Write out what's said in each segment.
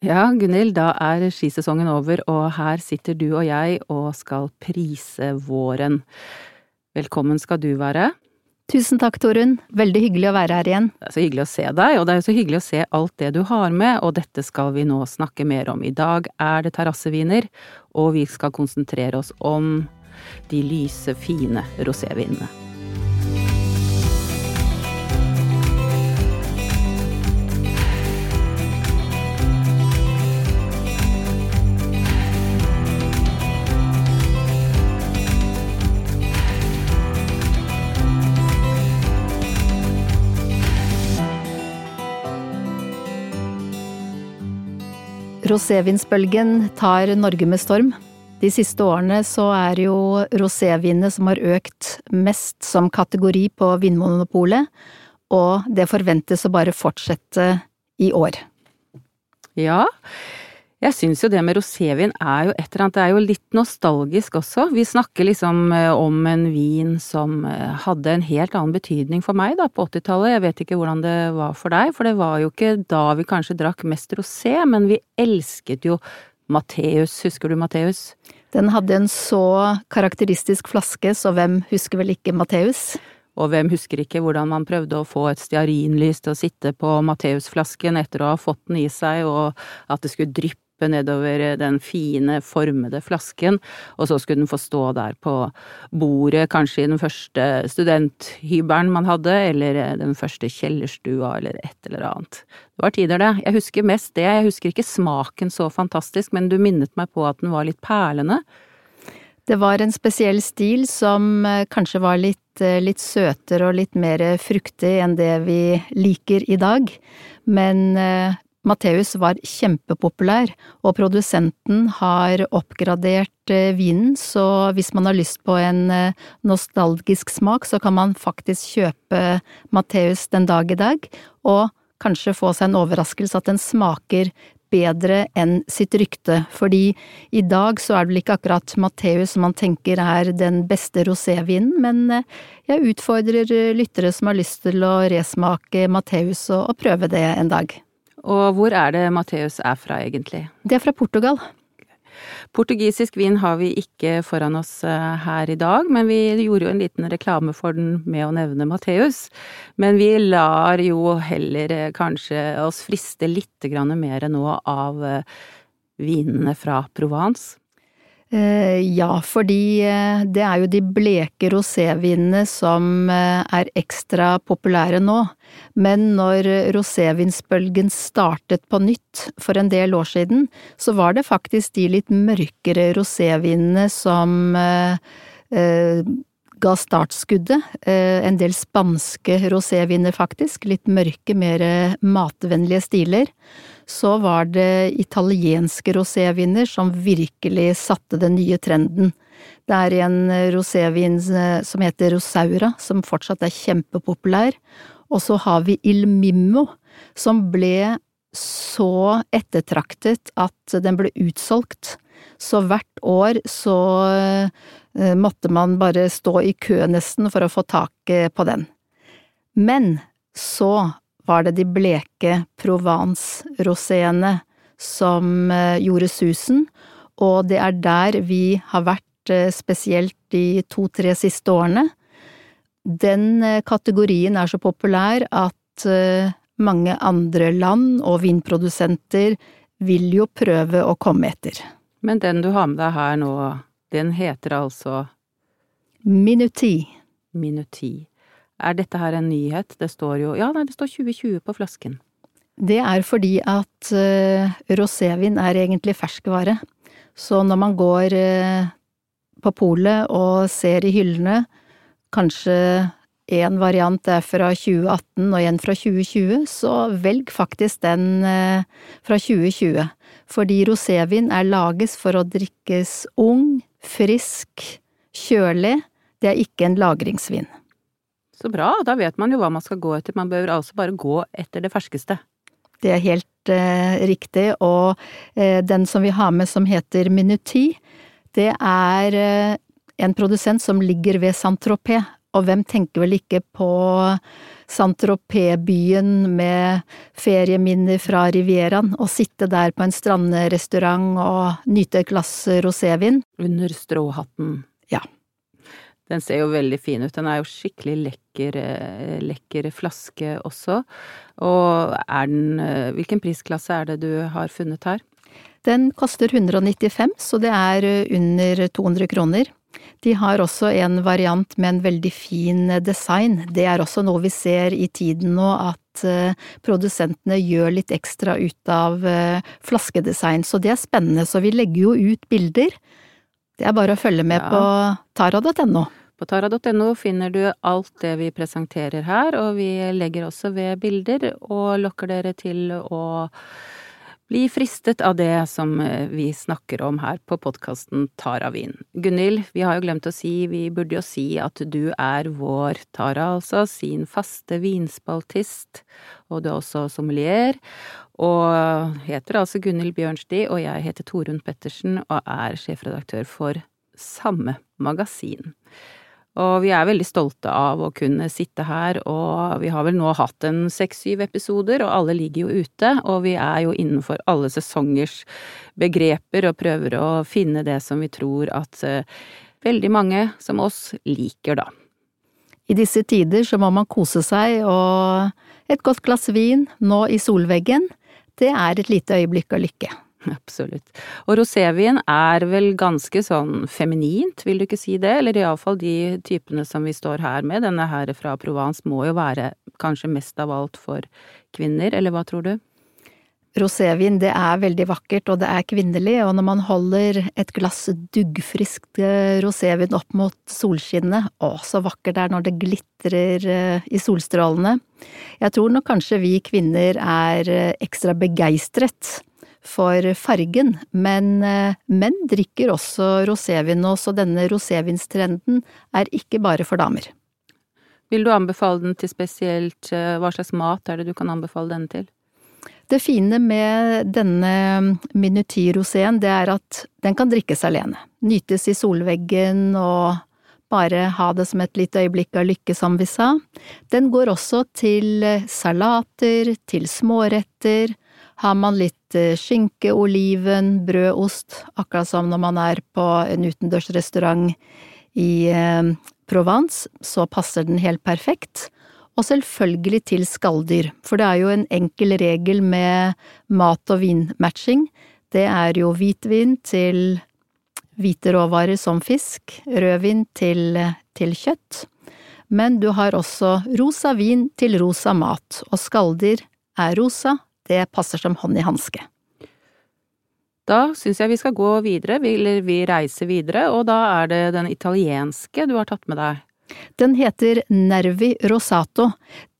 Ja, Gunhild, da er skisesongen over, og her sitter du og jeg og skal prise våren. Velkommen skal du være. Tusen takk, Torunn. Veldig hyggelig å være her igjen. Det er så hyggelig å se deg, og det er jo så hyggelig å se alt det du har med, og dette skal vi nå snakke mer om. I dag er det terrasseviner, og vi skal konsentrere oss om de lyse, fine rosévinene. Rosévinsbølgen tar Norge med storm. De siste årene så er jo rosévinene som har økt mest som kategori på Vinmonopolet, og det forventes å bare fortsette i år. Ja, jeg syns jo det med rosévin er jo et eller annet, det er jo litt nostalgisk også. Vi snakker liksom eh, om en vin som eh, hadde en helt annen betydning for meg da på 80-tallet. Jeg vet ikke hvordan det var for deg, for det var jo ikke da vi kanskje drakk mest rosé, men vi elsket jo Matteus. Husker du Matteus? Den hadde en så karakteristisk flaske, så hvem husker vel ikke Matteus? Og hvem husker ikke hvordan man prøvde å få et stearinlys til å sitte på Matteusflasken etter å ha fått den i seg, og at det skulle dryppe nedover den fine, formede flasken, og så skulle den få stå der på bordet, kanskje i den første studenthybelen man hadde, eller den første kjellerstua, eller et eller annet. Det var tider, det. Jeg husker mest det, jeg husker ikke smaken så fantastisk, men du minnet meg på at den var litt perlende. Det var en spesiell stil som eh, kanskje var litt, eh, litt søtere og litt mer fruktig enn det vi liker i dag, men eh, Matteus var kjempepopulær, og produsenten har oppgradert eh, vinen, så hvis man har lyst på en eh, nostalgisk smak, så kan man faktisk kjøpe Matteus den dag i dag, og kanskje få seg en overraskelse at den smaker bedre enn sitt rykte, fordi i dag så er det vel ikke akkurat Matteus som man tenker er den beste rosévinen, men eh, jeg utfordrer lyttere som har lyst til å resmake Matteus og, og prøve det en dag. Og hvor er det Matteus er fra, egentlig? Det er fra Portugal. Portugisisk vin har vi ikke foran oss eh, her i dag, men vi gjorde jo en liten reklame for den med å nevne Matteus. Men vi lar jo heller eh, kanskje oss friste litt mer nå av eh, vinene fra Provence. Eh, ja, fordi eh, det er jo de bleke rosévinene som eh, er ekstra populære nå. Men når rosévinsbølgen startet på nytt for en del år siden, så var det faktisk de litt mørkere rosévinene som ga startskuddet. En del spanske roséviner, faktisk. Litt mørke, mer matvennlige stiler så var det italienske roséviner som virkelig satte den nye trenden. Det er en rosévin eh, som heter Rosaura, som fortsatt er kjempepopulær. Og så har vi Il Mimmo, som ble så ettertraktet at den ble utsolgt. Så hvert år så eh, måtte man bare stå i kø nesten for å få tak på den. Men så var det de bleke Provence-roséene som eh, gjorde susen, og det er der vi har vært eh, spesielt de to–tre siste årene. Den eh, kategorien er så populær at mange andre land og vinprodusenter vil jo prøve å komme etter. Men den du har med deg her nå, den heter altså Minuti. Minuti. Er dette her en nyhet? Det står jo Ja, nei, det står 2020 på flasken. Det er fordi at uh, rosévin er egentlig ferskvare. Så når man går uh, på polet og ser i hyllene, kanskje én variant er fra 2018 og en fra 2020, så velg faktisk den uh, fra 2020. Fordi rosévin er lages for å drikkes ung, frisk, kjølig. Det er ikke en lagringsvin. Så bra, da vet man jo hva man skal gå etter. Man bør altså bare gå etter det ferskeste. Det er helt eh, riktig, og eh, den som vi har med som heter Minuti, det er eh, en produsent som ligger ved Saint-Tropez, Og hvem tenker vel ikke på Saint-Tropez-byen med ferieminner fra Rivieraen, og sitte der på en strandrestaurant og nyte et glass rosévin? Under stråhatten. Ja. Den ser jo veldig fin ut. Den er jo skikkelig lekker, eh, lekker flaske også. Og er den eh, Hvilken prisklasse er det du har funnet her? Den koster 195, så det er under 200 kroner. De har også en variant med en veldig fin design. Det er også noe vi ser i tiden nå, at eh, produsentene gjør litt ekstra ut av eh, flaskedesign, så det er spennende. Så vi legger jo ut bilder. Det er bare å følge med ja. på tara.no. På tara.no finner du alt det vi presenterer her, og vi legger også ved bilder og lokker dere til å bli fristet av det som eh, vi snakker om her på podkasten Tara vin. Gunhild, vi har jo glemt å si, vi burde jo si at du er vår Tara, altså, sin faste vinspaltist, og du er også sommelier, og heter altså Gunhild Bjørnsti, og jeg heter Torunn Pettersen og er sjefredaktør for samme magasin. Og vi er veldig stolte av å kunne sitte her, og vi har vel nå hatt en seks-syv episoder, og alle ligger jo ute, og vi er jo innenfor alle sesongers begreper og prøver å finne det som vi tror at uh, veldig mange som oss liker, da. I disse tider så må man kose seg, og et godt glass vin nå i solveggen, det er et lite øyeblikk av lykke. Absolutt. Og rosévin er vel ganske sånn feminint, vil du ikke si det? Eller iallfall de typene som vi står her med. Denne her fra Provence må jo være kanskje mest av alt for kvinner, eller hva tror du? Rosévin, det er veldig vakkert, og det er kvinnelig, og når man holder et glass duggfriskt eh, rosévin opp mot solskinnet, å, så vakkert det er når det glitrer eh, i solstrålene. Jeg tror nok kanskje vi kvinner er eh, ekstra begeistret for fargen, men eh, menn drikker også rosévin nå, så denne rosévinstrenden er ikke bare for damer. Vil du anbefale den til spesielt eh, hva slags mat er det du kan anbefale denne til? Det fine med denne minuty-roséen, det er at den kan drikkes alene. Nytes i solveggen og bare ha det som et lite øyeblikk av lykke, som vi sa. Den går også til salater, til småretter, har man litt eh, skinke, oliven, brød, ost, akkurat som når man er på en utendørsrestaurant i eh, Provence, så passer den helt perfekt. Og selvfølgelig til skalldyr, for det er jo en enkel regel med mat- og vinmatching. Det er jo hvitvin til hvite råvarer som fisk, rødvin til, til kjøtt. Men du har også rosa vin til rosa mat, og skalldyr er rosa, det passer som hånd i hanske. Da syns jeg vi skal gå videre, eller vi reiser videre, og da er det den italienske du har tatt med deg. Den heter Nervi Rosato.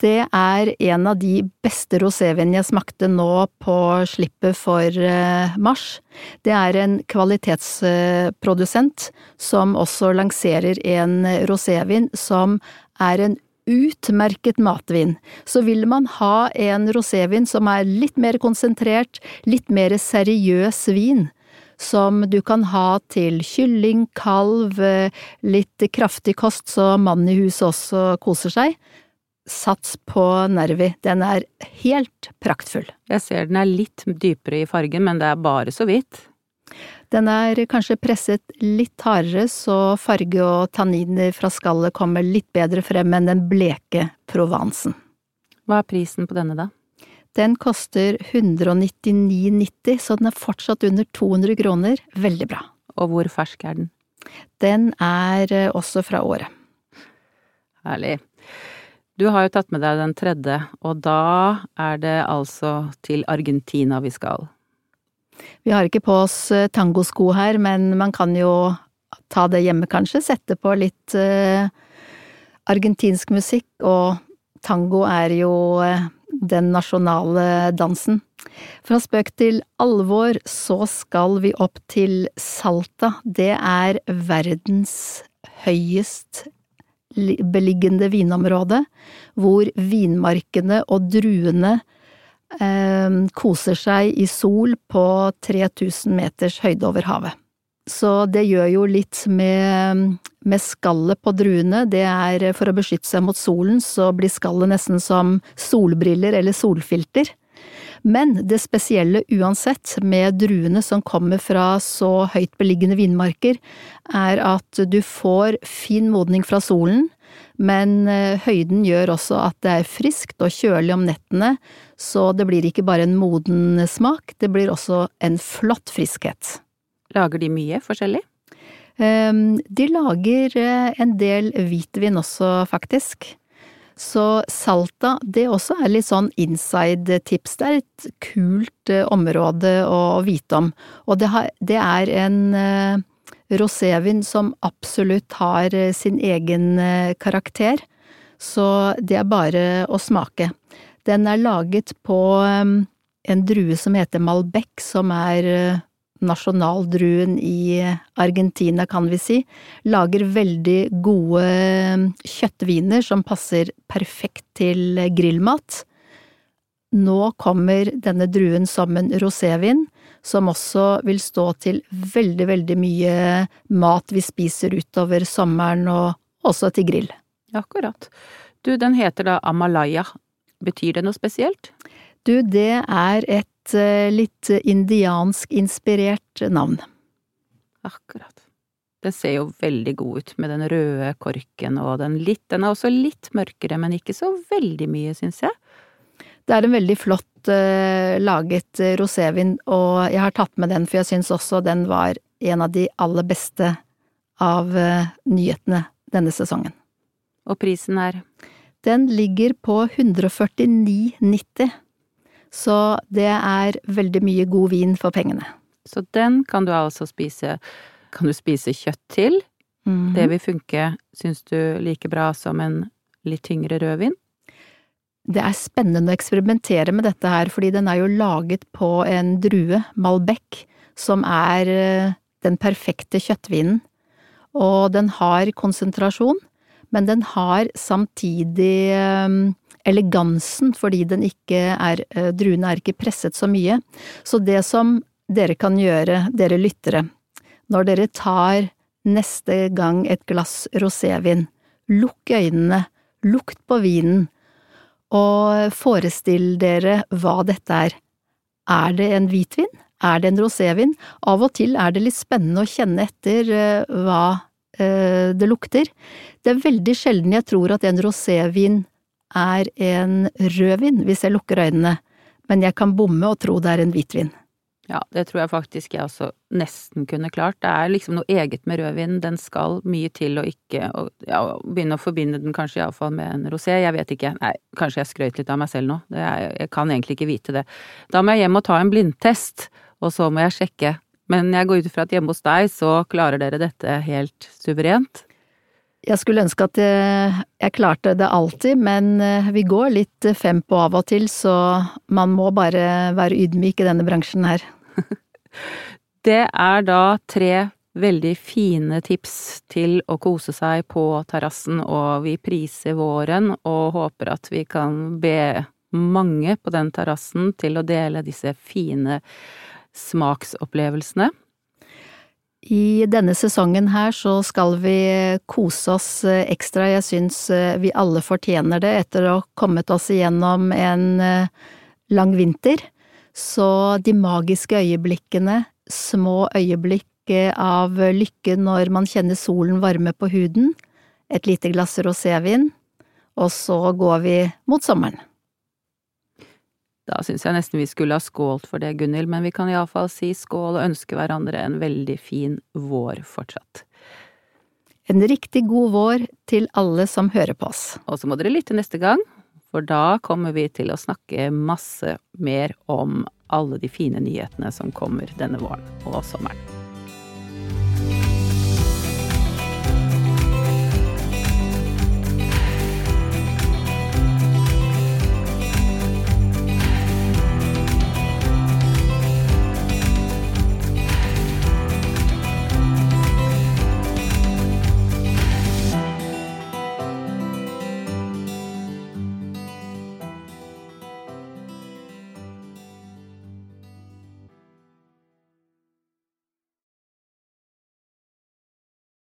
Det er en av de beste rosévinene jeg smakte nå på slippet for eh, mars. Det er en kvalitetsprodusent som også lanserer en rosévin som er en utmerket matvin, så vil man ha en rosévin som er litt mer konsentrert, litt mer seriøs vin. Som du kan ha til kylling, kalv, litt kraftig kost så mannen i huset også koser seg. Sats på Nervi, den er helt praktfull. Jeg ser den er litt dypere i fargen, men det er bare så vidt. Den er kanskje presset litt hardere, så farge og tanniner fra skallet kommer litt bedre frem enn den bleke provansen. Hva er prisen på denne, da? Den koster 199,90, så den er fortsatt under 200 kroner. Veldig bra. Og hvor fersk er den? Den er eh, også fra året. Herlig. Du har jo tatt med deg den tredje, og da er det altså til Argentina vi skal. Vi har ikke på oss eh, tangosko her, men man kan jo ta det hjemme, kanskje. Sette på litt uh, argentinsk musikk, og tango er jo uh, den nasjonale dansen. Fra spøk til alvor så skal vi opp til Salta. Det er verdens høyest beliggende vinområde, hvor vinmarkene og druene eh, koser seg i sol på 3000 meters høyde over havet. Så det gjør jo litt med, med skallet på druene. Det er for å beskytte seg mot solen, så blir skallet nesten som solbriller eller solfilter. Men det spesielle uansett med druene som kommer fra så høyt beliggende vindmarker, er at du får fin modning fra solen, men eh, høyden gjør også at det er friskt og kjølig om nettene, så det blir ikke bare en moden smak, det blir også en flott friskhet. Lager de mye forskjellig? Ehm, de lager eh, en del hvitvin også, faktisk. Så Salta, det også er litt sånn inside-tips. Det er et kult eh, område å vite om. Og det, er en eh, rosévin som absolutt har sin egen karakter. Så det er bare å smake. Den er laget på en drue som heter Malbec, som er nasjonaldruen i Argentina, kan vi si, lager veldig gode eh, kjøttviner som passer perfekt til grillmat. Nå kommer denne druen som en rosévin, som også vil stå til veldig, veldig mye mat vi spiser utover sommeren og også til grill. Akkurat. Du, den heter da Amalaya. Betyr det noe spesielt? Du, det er et Eh, litt indiansk-inspirert navn. Akkurat. Den ser jo veldig god ut med den røde korken og den litt Den er også litt mørkere, men ikke så veldig mye, syns jeg. Det er en veldig flott uh, laget rosévin, og jeg har tatt med den, for jeg syns også den var en av de aller beste av uh, nyhetene denne sesongen. Og prisen er? Den ligger på 149,90. Så det er veldig mye god vin for pengene. Så den kan du altså spise Kan du spise kjøtt til? Mm -hmm. Det vil funke, syns du, like bra som en litt tyngre rødvin? Det er spennende å eksperimentere med dette her, fordi den er jo laget på en drue, Malbec, som er eh, den perfekte kjøttvinen. Og den har konsentrasjon, men den har samtidig eh, elegansen fordi den ikke er, eh, druene er ikke presset så mye. Så det som dere kan gjøre, dere lyttere, når dere tar neste gang et glass rosévin, lukk øynene, lukt på vinen, og forestill dere hva dette er. Er det en hvitvin? Er det en rosévin? Av og til er det litt spennende å kjenne etter eh, hva eh, det lukter. Det er veldig sjelden jeg tror at en rosévin er en rødvin hvis jeg lukker øynene, men jeg kan bomme og tro det er en hvitvin. Ja, det tror jeg faktisk jeg også nesten kunne klart. Det er liksom noe eget med rødvin. Den skal mye til å ikke og, ja, begynne å forbinde den kanskje iallfall med en rosé. Jeg vet ikke. Nei, kanskje jeg skrøt litt av meg selv nå. Er, jeg kan egentlig ikke vite det. Da må jeg hjem og ta en blindtest, og så må jeg sjekke. Men jeg går ut ifra at hjemme hos deg så klarer dere dette helt suverent. Jeg skulle ønske at jeg klarte det alltid, men eh, vi går litt fem på av og til, så man må bare være ydmyk i denne bransjen her. Det er da tre veldig fine tips til å kose seg på terrassen, og vi priser våren og håper at vi kan be mange på den terrassen til å dele disse fine smaksopplevelsene. I denne sesongen her så skal vi kose oss eh, ekstra, jeg syns eh, vi alle fortjener det etter å ha kommet oss igjennom en eh, lang vinter. Så de magiske øyeblikkene, små øyeblikk av lykke når man kjenner solen varme på huden, et lite glass rosévin, og så går vi mot sommeren. Da syns jeg nesten vi skulle ha skålt for det, Gunhild, men vi kan iallfall si skål og ønske hverandre en veldig fin vår fortsatt. En riktig god vår til alle som hører på oss. Og så må dere lytte neste gang, for da kommer vi til å snakke masse mer om alle de fine nyhetene som kommer denne våren og sommeren.